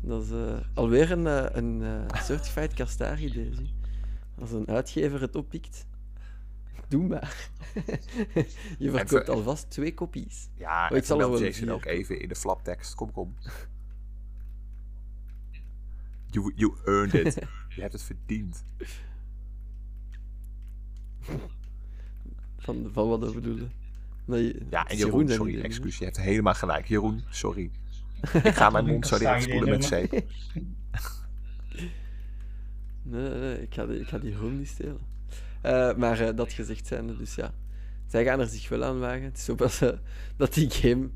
Dat is uh, alweer een, uh, een uh, certified Castari deze. Als een uitgever het oppikt, doe maar. je verkoopt alvast twee kopies. Ja, oh, ik zal wel Jason ook even in de flaptekst. Kom, kom. You, you earned it. je hebt het verdiend. Van, van wat dat bedoelde? Nee, ja, en Jeroen, Jeroen sorry, excuus. Je hebt helemaal gelijk. Jeroen, sorry. Ik ga mijn mond zo direct spoelen met zeep. nee, nee, ik ga die, ik ga die Jeroen niet stelen. Uh, maar uh, dat gezegd zijnde, dus ja. Zij gaan er zich wel aan wagen. Het is ook dat, uh, dat die game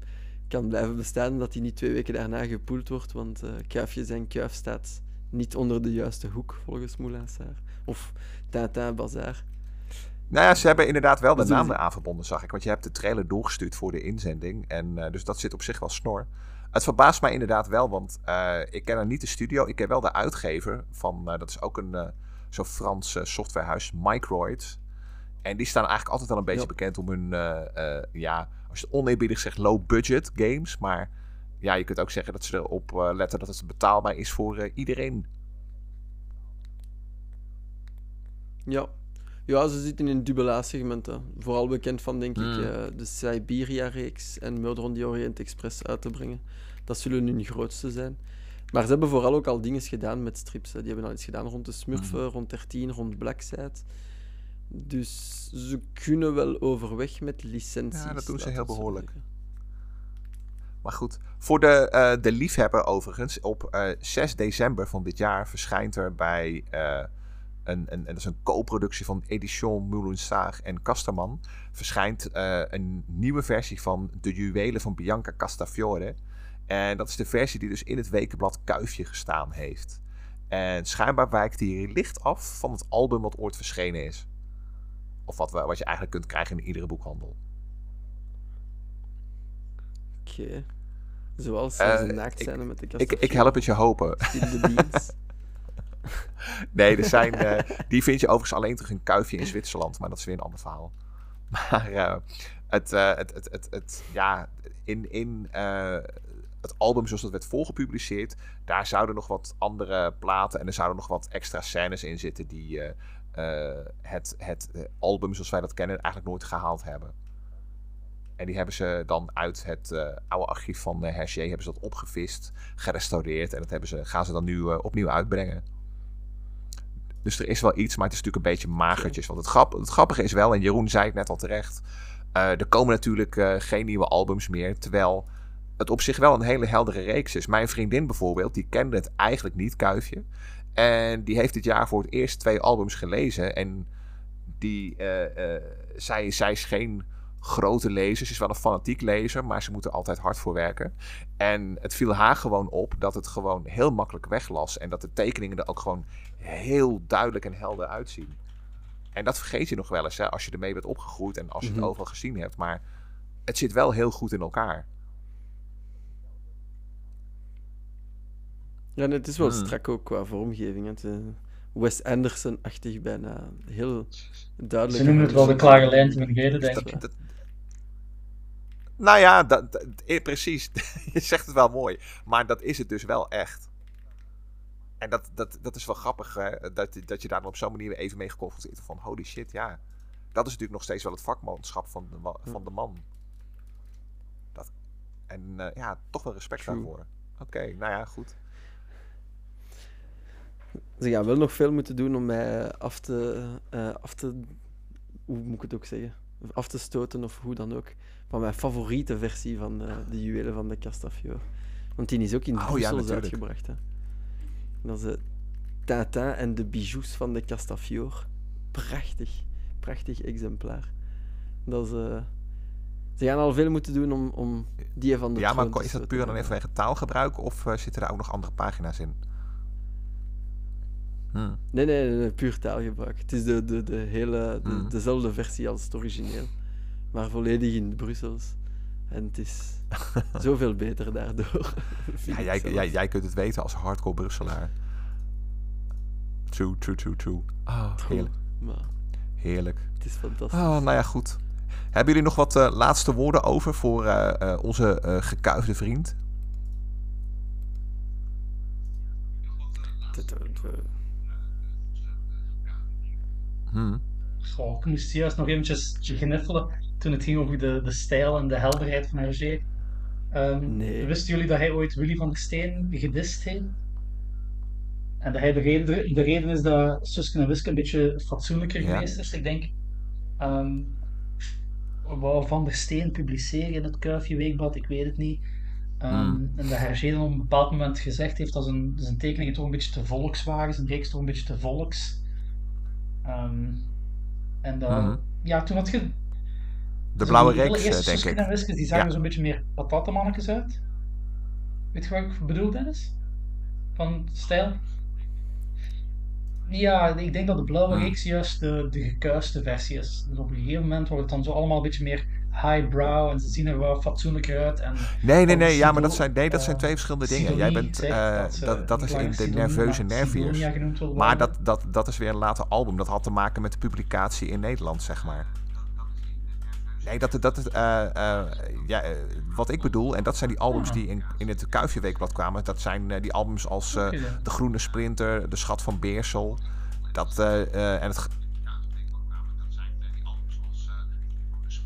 kan blijven bestaan, dat die niet twee weken daarna gepoeld wordt, want uh, Kuifje zijn Kuif staat niet onder de juiste hoek, volgens Moulin Sarr. Of Tintin Bazaar. Nou ja, ze hebben inderdaad wel de naam eraan verbonden, zag ik. Want je hebt de trailer doorgestuurd voor de inzending. En eh, dus dat zit op zich wel snor. Het verbaast mij inderdaad wel, want eh, ik ken er niet de studio. Ik ken wel de uitgever van, eh, dat is ook een zo'n Frans eh, softwarehuis, Microids. En die staan eigenlijk altijd wel een beetje Ja. bekend om hun, ja, als je het oneerbiedig zegt, low budget games. Maar ja, je kunt ook zeggen dat ze erop eh, letten dat het betaalbaar is voor eh, iedereen. Ja. Ja, ze zitten in dubbele segmenten. Vooral bekend van, denk ik, Hmm. eh, de Siberia-reeks en Murder on the Orient Express uit te brengen. Dat zullen hun grootste zijn. Maar ze hebben vooral ook al dingen gedaan met strips. hè. Die hebben al iets gedaan rond de Smurfen, Mhm. rond 13, rond Blackside. Dus ze kunnen wel overweg met licenties. Ja, dat doen ze heel behoorlijk. zeggen. Maar goed, voor de, eh, de liefhebber overigens, op eh, 6 december van dit jaar verschijnt er bij eh, een, een, en dat is een co-productie van Edition Moulin-Saag en Casterman, verschijnt een nieuwe versie van De Juwelen van Bianca Castafiore. En dat is de versie die dus in het wekenblad Kuifje gestaan heeft. En schijnbaar wijkt die licht af van het album wat ooit verschenen is. Of wat, wat je eigenlijk kunt krijgen in iedere boekhandel. Zoals Eh, ze naakt ik- met de kast. Ik, ik help het je hopen. In de. Nee, er zijn, eh, die vind je overigens alleen terug in Kuifje in Zwitserland, maar dat is weer een ander verhaal. Maar eh, het, het, het, het, het, ja, in, in het album zoals dat werd volgepubliceerd, daar zouden nog wat andere platen en er zouden nog wat extra scènes in zitten die het, het album zoals wij dat kennen eigenlijk nooit gehaald hebben. En die hebben ze dan uit het eh, oude archief van uh, Hergé hebben ze dat opgevist, gerestaureerd en dat hebben ze, gaan ze dan nu eh, opnieuw uitbrengen. Dus er is wel iets, maar het is natuurlijk een beetje magertjes. Want het, grap, het grappige is wel, en Jeroen zei het net al terecht. er komen natuurlijk geen nieuwe albums meer. Terwijl het op zich wel een hele heldere reeks is. Mijn vriendin bijvoorbeeld, die kende het eigenlijk niet, Kuifje. En die heeft dit jaar voor het eerst twee albums gelezen. En die, zij, zij is geen grote lezer. Ze is wel een fanatiek lezer, maar ze moet er altijd hard voor werken. En het viel haar gewoon op dat het gewoon heel makkelijk weglas. En dat de tekeningen er ook gewoon heel duidelijk en helder uitzien. En dat vergeet je nog wel eens hè, als je ermee bent opgegroeid en als je Mhm. het overal gezien hebt. Maar het zit wel heel goed in elkaar. Ja, en het is wel Hmm. strak ook qua vormgeving. Het, Wes Anderson-achtig bijna. Heel duidelijk. Ze noemen het wel de klare lijn van Geden, denk ik. Dat- dat- nou ja, dat, dat- eh, precies. je zegt het wel mooi. Maar dat is het dus wel echt. En dat, dat, dat is wel grappig, hè, dat, dat je daar dan op zo'n manier even mee geconfronteerd wordt van holy shit, ja. Dat is natuurlijk nog steeds wel het vakmanschap van de, ma- van de man. Dat, en eh, ja, toch wel respect True. daarvoor. Oké, nou ja, goed. Ze gaan wel nog veel moeten doen om mij af te, eh, af te. Hoe moet ik het ook zeggen? Af te stoten of hoe dan ook. Van mijn favoriete versie van eh, de Juwelen van de Castafiore. Want die is ook in Oh, ja, Brussels natuurlijk. uitgebracht. Hè. Dat is eh, Tintin en de bijoux van de Castafiore. Prachtig. Prachtig exemplaar. Dat is, eh, Ze gaan al veel moeten doen om, om die van de Ja, maar is dat puur dan even wegen taalgebruik of zitten daar ook nog andere pagina's in? Hm. Nee, nee, nee, nee, puur taalgebruik. Het is de, de, de hele, de- Mm. dezelfde versie als het origineel, maar volledig in het Brussels. En het is zoveel beter daardoor. Ja, jij, jij, jij kunt het weten als hardcore Brusselaar. True, true, true, true. Ah, heerlijk. Maar Heerlijk. het is fantastisch. Ah, nou ja, goed. Hebben jullie nog wat eh, laatste woorden over voor eh, eh, onze gekuifde vriend? Het- het- het- Hm. Goh, ik moest juist nog eventjes gniffelen toen het ging over de, de stijl en de helderheid van Hergé. Nee. Wisten jullie dat hij ooit Willy van der Steen gedist heeft? En dat hij de reden, de reden is dat Suske en Wiske een beetje fatsoenlijker Ja. geweest is. Ik denk, ehm wou Van der Steen publiceren in het Kuifje Weekblad, ik weet het niet. Ehm, Hmm. En dat Hergé dan op een bepaald moment gezegd heeft dat zijn, zijn tekeningen toch een beetje te volks waren, zijn reeks toch een beetje te volks. Ehm, en dat, Mhm. ja, toen had je De blauwe die reeks, eh, denk Suske ik. en die zagen Ja. zo'n beetje meer patattenmannetjes uit. Weet je wat ik bedoel, Dennis? Van stijl? Ja, ik denk dat de blauwe Hmm. reeks juist de, de gekuiste versie is. Dus op een gegeven moment wordt het dan zo allemaal een beetje meer highbrow en ze zien er wel fatsoenlijker uit. En Nee, nee, nee, ja, maar dat zijn, nee, dat zijn eh, twee verschillende dingen. Jij bent, eh, ze dat, dat is in de nerveuze nerviers. Maar dat, dat, dat is weer een later album. Dat had te maken met de publicatie in Nederland, zeg maar. Nee, dat, dat, eh, eh, ja, eh, wat ik bedoel, en dat zijn die albums Ah. die in, in het Kuifje Weekblad kwamen. Dat zijn eh, die albums als eh. De Groene Sprinter, De Schat van Beersel. Dat, eh, eh, en het...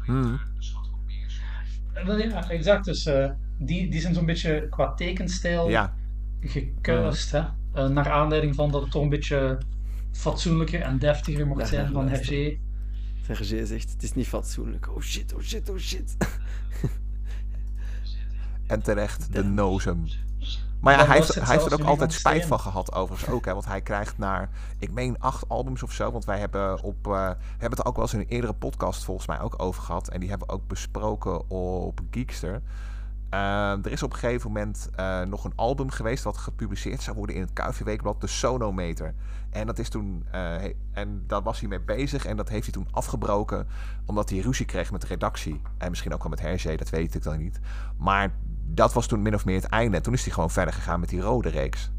Hmm. Wel ja, exact. Dus eh, die, die zijn zo'n beetje qua tekenstijl Ja, gekuist. Hè? Eh, naar aanleiding van dat het toch een beetje fatsoenlijker en deftiger mocht zijn van. Hergé. Serge zegt, het is niet fatsoenlijk. Oh shit, oh shit, oh shit. en terecht, de nozem. Maar ja, hij heeft, hij heeft er ook altijd spijt van gehad, overigens ook. Hè, want hij krijgt naar, ik meen, acht albums of zo. Want wij hebben, op, we hebben het ook wel eens in een eerdere podcast volgens mij ook over gehad. En die hebben we ook besproken op Geekster. Eh, er is op een gegeven moment eh, nog een album geweest wat gepubliceerd zou worden in het Kuifje Weekblad, de Sonometer. En dat is toen, eh, en daar was hij mee bezig en dat heeft hij toen afgebroken omdat hij ruzie kreeg met de redactie. En misschien ook wel met Hergé, dat weet ik dan niet. Maar dat was toen min of meer het einde. En toen is hij gewoon verder gegaan met die rode reeks.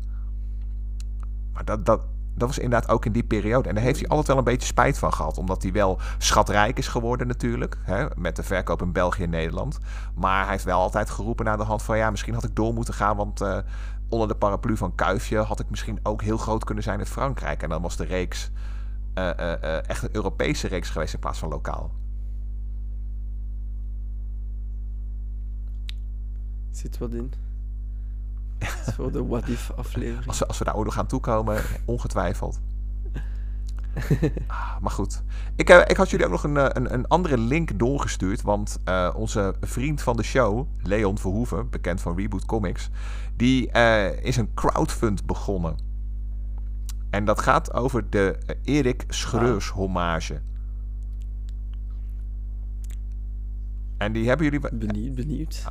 Maar dat, dat, dat was inderdaad ook in die periode. En daar heeft hij altijd wel een beetje spijt van gehad. Omdat hij wel schatrijk is geworden natuurlijk. Hè, met de verkoop in België en Nederland. Maar hij heeft wel altijd geroepen naar de hand van... ja, misschien had ik door moeten gaan, want... eh, onder de paraplu van Kuifje had ik misschien ook heel groot kunnen zijn in Frankrijk. En dan was de reeks eh, eh, echt een Europese reeks geweest in plaats van lokaal. Zit wat in. Dat is voor de What If aflevering. Als we, als we daar ooit nog aan toekomen, ongetwijfeld. Ah, maar goed. Ik, eh, ik had jullie ook nog een, eh, een, een andere link doorgestuurd. Want eh, onze vriend van de show, Leon Verhoeven, bekend van Reboot Comics, die is een crowdfund begonnen. En dat gaat over de Erik Schreurs hommage. En die hebben jullie... Benieuwd, benieuwd.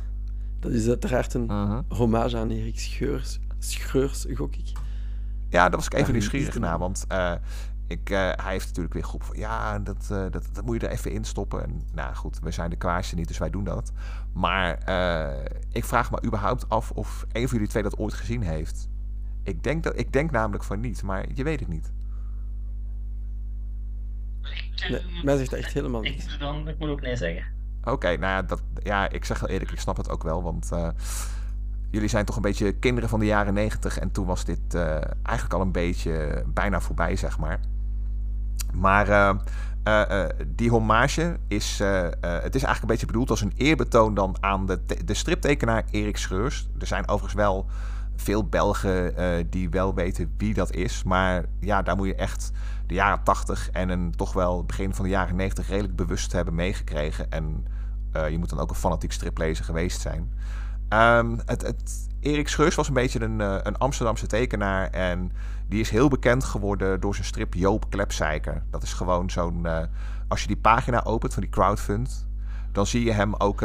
Dat is uiteraard een hommage aan Erik Scheurs. Scheurs, gok ik. Ja, daar was ik even nieuwsgierig naar. man? Want eh, ik, eh, hij heeft natuurlijk weer geroepen van... Ja, dat, eh, dat, dat moet je er even in stoppen. En nou goed, we zijn de kwaarste niet, dus wij doen dat. Maar eh, ik vraag me überhaupt af of een van jullie twee dat ooit gezien heeft. Ik denk, dat, ik denk namelijk van niet, maar je weet het niet. Nee, mij zegt dat echt helemaal Ik, niet. moet dan, ik moet ook nee zeggen. Oké, nou ja, dat, ja, ik zeg heel eerlijk, ik snap het ook wel. Want eh, jullie zijn toch een beetje kinderen van de jaren negentig. En toen was dit eh, eigenlijk al een beetje bijna voorbij, zeg maar. Maar eh, die hommage is, het is eigenlijk een beetje bedoeld als een eerbetoon dan aan de, de striptekenaar Erik Schreurs. Er zijn overigens wel veel Belgen die wel weten wie dat is. Maar ja, daar moet je echt de jaren 80 en een toch wel begin van de jaren 90 redelijk bewust hebben meegekregen. En eh, je moet dan ook een fanatiek striplezer geweest zijn. Ehm, het, het, Erik Schreurs was een beetje een, eh, een Amsterdamse tekenaar. En die is heel bekend geworden door zijn strip Joop Klepzeiker. Dat is gewoon zo'n... eh, als je die pagina opent van die crowdfund... dan zie je hem ook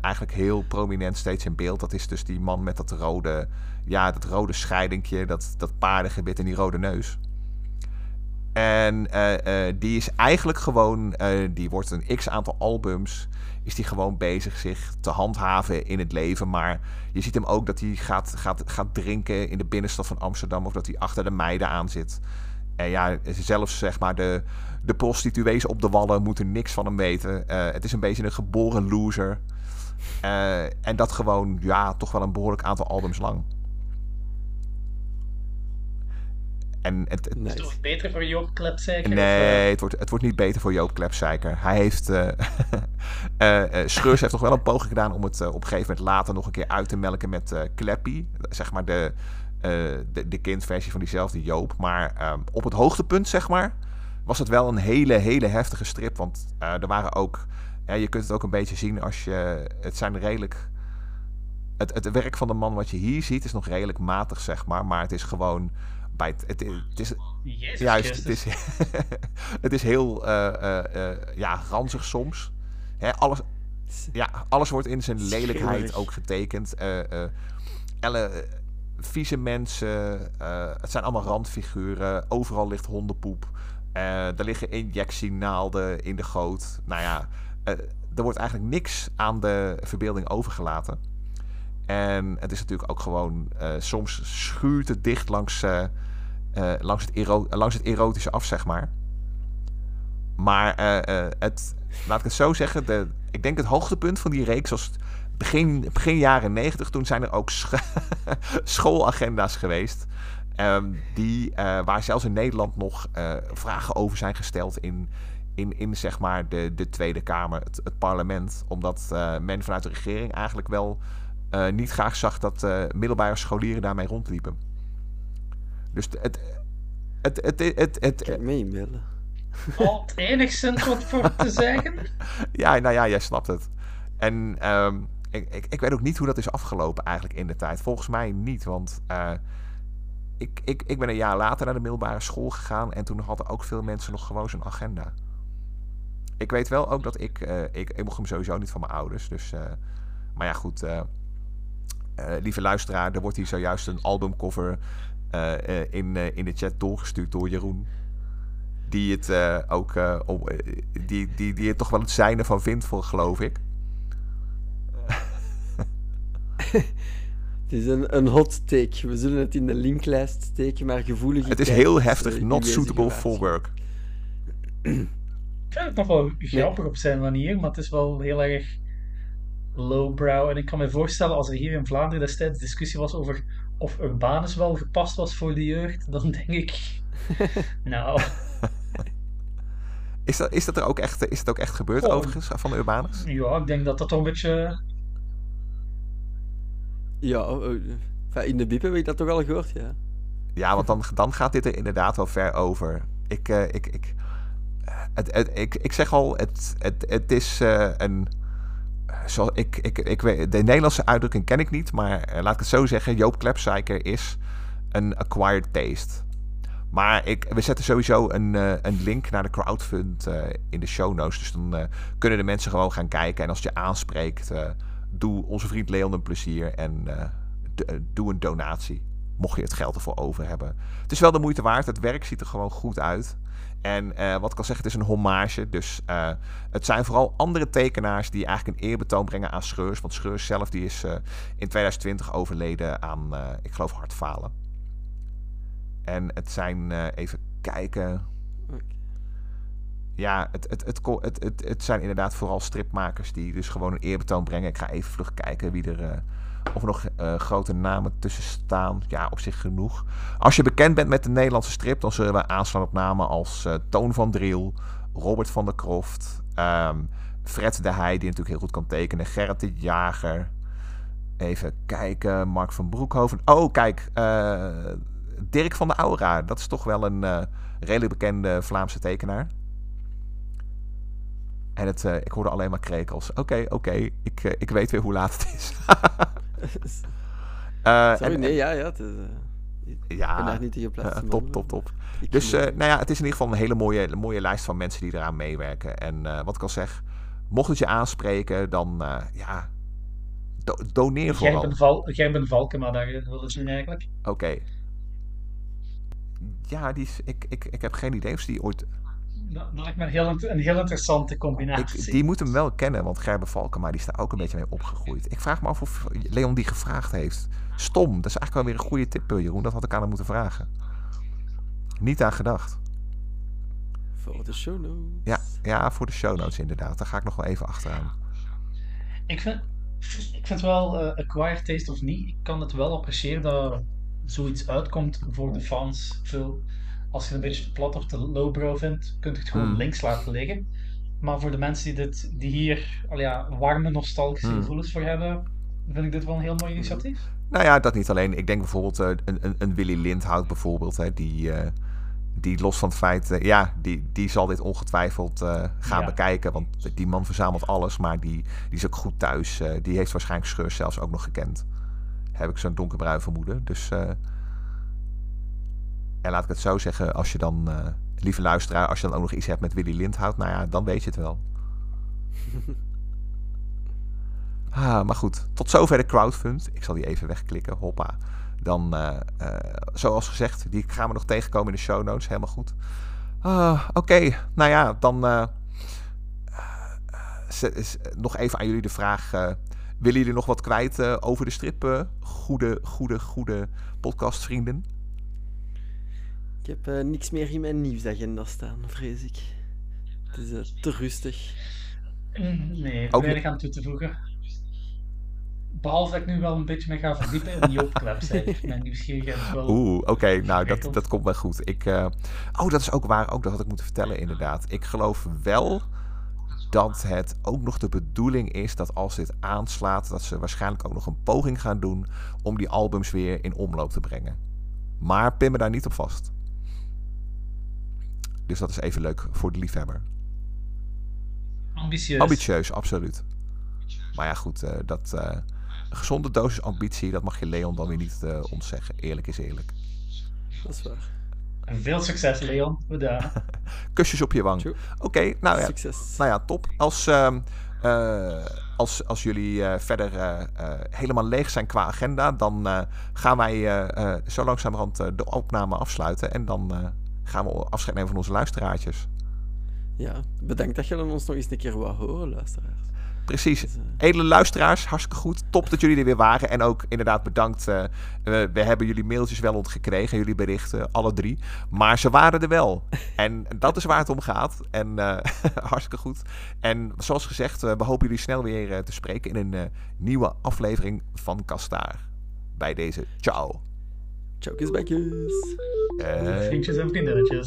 eigenlijk heel prominent steeds in beeld. Dat is dus die man met dat rode... Ja, dat rode scheidingje, dat, dat paardengebit en die rode neus. En eh, eh, die is eigenlijk gewoon, eh, die wordt een x aantal albums, is die gewoon bezig zich te handhaven in het leven. Maar je ziet hem ook dat hij gaat, gaat, gaat drinken in de binnenstad van Amsterdam of dat hij achter de meiden aan zit. En ja, zelfs zeg maar de, de prostituees op de wallen moeten niks van hem weten. Het is een beetje een geboren loser. En dat gewoon, ja, toch wel een behoorlijk aantal albums lang. En het, het- Is het toch beter voor Joop Klepzeiker? of, Nee, eh, het wordt, het wordt niet beter voor Joop Klepzeiker. Hij heeft... eh eh, eh, Schreurs heeft nog wel een poging gedaan om het op een gegeven moment later nog een keer uit te melken met eh Kleppy. Zeg maar de, eh, de, de kindversie van diezelfde Joop. Maar ehm, op het hoogtepunt, zeg maar, was het wel een hele, hele heftige strip. Want eh, er waren ook... ja, je kunt het ook een beetje zien als je... Het zijn redelijk... Het, het werk van de man wat je hier ziet is nog redelijk matig, zeg maar. Maar het is gewoon... Het, het, is, Jezus Juist, het is, het is heel eh, eh, eh, ja, ranzig soms. Hè, alles, ja, alles wordt in zijn lelijkheid ook getekend. Eh, eh, Elle, vieze mensen. het zijn allemaal randfiguren. Overal ligt hondenpoep. er liggen injectienaalden in de goot. Nou ja, er wordt eigenlijk niks aan de verbeelding overgelaten. En het is natuurlijk ook gewoon, soms schuurt het dicht langs, langs, het langs het erotische af, zeg maar. Maar het, laat ik het zo zeggen, de, ik denk het hoogtepunt van die reeks was begin, begin jaren 90. Toen zijn er ook schoolagenda's geweest. Um, die, waar zelfs in Nederland nog vragen over zijn gesteld in, in, in zeg maar de, de Tweede Kamer, het, parlement. Omdat men vanuit de regering eigenlijk wel niet graag zag dat middelbare scholieren daarmee rondliepen. Dus het. het, het, het, het, het, het. Valt enigszins wat voor te zeggen? ja, nou ja, jij snapt het. En um, ik, ik, ik, weet ook niet hoe dat is afgelopen eigenlijk in de tijd. Volgens mij niet, want uh, ik, ik, ik ben een jaar later naar de middelbare school gegaan en toen hadden ook veel mensen nog gewoon zo'n agenda. Ik weet wel ook dat ik, uh, ik, ik mocht hem sowieso niet van mijn ouders, dus, uh, maar ja goed, lieve luisteraar, er wordt hier zojuist een albumcover in, in de chat doorgestuurd door Jeroen die het uh, ook uh, om, die, die, die het toch wel het zijne van vindt, voor, geloof ik. het is een, een hot take. We zullen het in de linklijst steken, maar gevoelig. Het is heel heftig. Uh, not suitable for work. Ik vind het nog wel grappig nee. op zijn manier, maar het is wel heel erg lowbrow. En ik kan me voorstellen, als er hier in Vlaanderen destijds discussie was over of Urbanus wel gepast was voor de jeugd, dan denk ik. nou. Is dat, is dat er ook echt, is het ook echt gebeurd, oh. overigens, van Urbanus? Ja, ik denk dat dat toch een beetje ja, oh, oh, in de biep heb ik dat toch al gehoord, ja. Ja, want dan, dan gaat dit er inderdaad wel ver over. Ik, uh, ik, ik, het, het, ik, ik zeg al, het, het, het is uh, een. Ik, ik, ik, weet, de Nederlandse uitdrukking ken ik niet, maar uh, laat ik het zo zeggen: Joop Klepsijker is een acquired taste. Maar ik, we zetten sowieso een, een link naar de crowdfund in de show notes. Dus dan kunnen de mensen gewoon gaan kijken. En als je aanspreekt doe onze vriend Leon een plezier en doe een donatie. Mocht je het geld ervoor over hebben. Het is wel de moeite waard. Het werk ziet er gewoon goed uit. En uh, wat ik al zeg, het is een hommage. Dus uh, het zijn vooral andere tekenaars die eigenlijk een eerbetoon brengen aan Scheurs. Want Scheurs zelf die is in 2020 overleden aan, ik geloof, hartfalen. En het zijn, even kijken ja, het, het, het, het, het, het zijn inderdaad vooral stripmakers die dus gewoon een eerbetoon brengen. Ik ga even vlug kijken wie er. Of nog uh, grote namen tussen staan. Ja, op zich genoeg. Als je bekend bent met de Nederlandse strip, dan zullen we aanslaan op namen als uh, Toon van Driel, Robert van der Kroft, um, Fred de Heij, die natuurlijk heel goed kan tekenen, Gerrit de Jager. Even kijken, Mark van Broekhoven. Oh, kijk, Dirk van de Aura. Dat is toch wel een redelijk bekende Vlaamse tekenaar. En het, ik hoorde alleen maar krekels. Oké, oké, ik, ik weet weer hoe laat het is. uh, Sorry, en, nee, ja, ja. Het is, ik ja, ben daar niet in geplaatst. top, top, top. Dus nou ja, het is in ieder geval een hele mooie, mooie lijst van mensen die eraan meewerken. En wat ik al zeg, mocht het je aanspreken, dan ja, do doneer vooral. Jij bent, Val Gerben Valkema, daar willen ze eigenlijk. Oké. Okay. Ja, die is, ik, ik, ik heb geen idee of die ooit dat, lijkt me een heel, een heel interessante combinatie. Ik, die moet hem wel kennen, want Gerben Valkema die is daar ook een beetje mee opgegroeid. Ik vraag me af of Leon die gevraagd heeft. Stom, dat is eigenlijk wel weer een goede tip, Jeroen. Dat had ik aan hem moeten vragen. Niet aan gedacht. Voor de show notes. Ja, ja, voor de show notes inderdaad. Daar ga ik nog wel even achteraan. Ik vind, ik vind wel, uh, acquired taste of niet, ik kan het wel appreciëren dat zoiets uitkomt voor de fans. Veel als je een beetje plat of te lowbrow vindt, kun je het gewoon hmm. links laten liggen. Maar voor de mensen die, dit, die hier al ja, warme, nostalgische hmm. gevoelens voor hebben, vind ik dit wel een heel mooi initiatief. Nou ja, dat niet alleen. Ik denk bijvoorbeeld uh, een, een, een Willy Lindhout bijvoorbeeld, hè, die, uh, die los van het feit, uh, ja, die, die zal dit ongetwijfeld gaan ja. bekijken. Want die man verzamelt alles, maar die, die is ook goed thuis. die heeft waarschijnlijk Scheurs zelfs ook nog gekend. Heb ik zo'n donkerbruin vermoeden. Dus en laat ik het zo zeggen, als je dan, uh, lieve luisteraar, als je dan ook nog iets hebt met Willy Lindhout, nou ja, dan weet je het wel. ah, maar goed, tot zover de crowdfund. Ik zal die even wegklikken, hoppa. Dan, zoals gezegd, die gaan we nog tegenkomen in de show notes. Helemaal goed. Ah, oké, nou ja, dan nog even aan jullie de vraag. willen jullie nog wat kwijt over de strip? goede, goede, goede podcastvrienden? Ik heb uh, niks meer in mijn nieuwsagenda staan, vrees ik. Het is uh, te rustig. Mm, nee, Ook weinig aan toe te voegen. Behalve dat ik nu wel een beetje me ga verdiepen in die website. Mijn nieuwsgierigheid is wel... Oeh, oké, nou dat, dat komt wel goed. Ik, uh... Oh, dat is ook waar, ook dat had ik moeten vertellen inderdaad. Ik geloof wel dat het ook nog de bedoeling is dat als dit aanslaat, dat ze waarschijnlijk ook nog een poging gaan doen om die albums weer in omloop te brengen. Maar pin me daar niet op vast. Dus dat is even leuk voor de liefhebber. Ambitieus. Ambitieus, absoluut. Maar ja, goed, uh, dat, uh, een gezonde dosis ambitie, dat mag je Leon dan weer niet uh, ontzeggen. Eerlijk is eerlijk. Dat is waar. En veel succes, Leon. Bedankt. Kusjes op je wang. Oké, nou ja. Succes. Nou ja, top. Als, uh, als, als jullie verder helemaal leeg zijn qua agenda, dan gaan wij zo langzamerhand de opname afsluiten. En dan gaan we afscheid nemen van onze luisteraartjes. Ja, bedankt dat je ons nog eens een keer wou horen, luisteraars. Precies. Dus, uh... Edele luisteraars, hartstikke goed. Top dat jullie er weer waren. En ook inderdaad bedankt. Uh, we hebben jullie mailtjes wel ontgekregen, jullie berichten, alle drie. Maar ze waren er wel. en dat is waar het om gaat. En uh, hartstikke goed. En zoals gezegd, we hopen jullie snel weer te spreken in een nieuwe aflevering van Kastaar. Bij deze, ciao. Ciao, bekjes. Uh... Vriendjes en vriendinnetjes.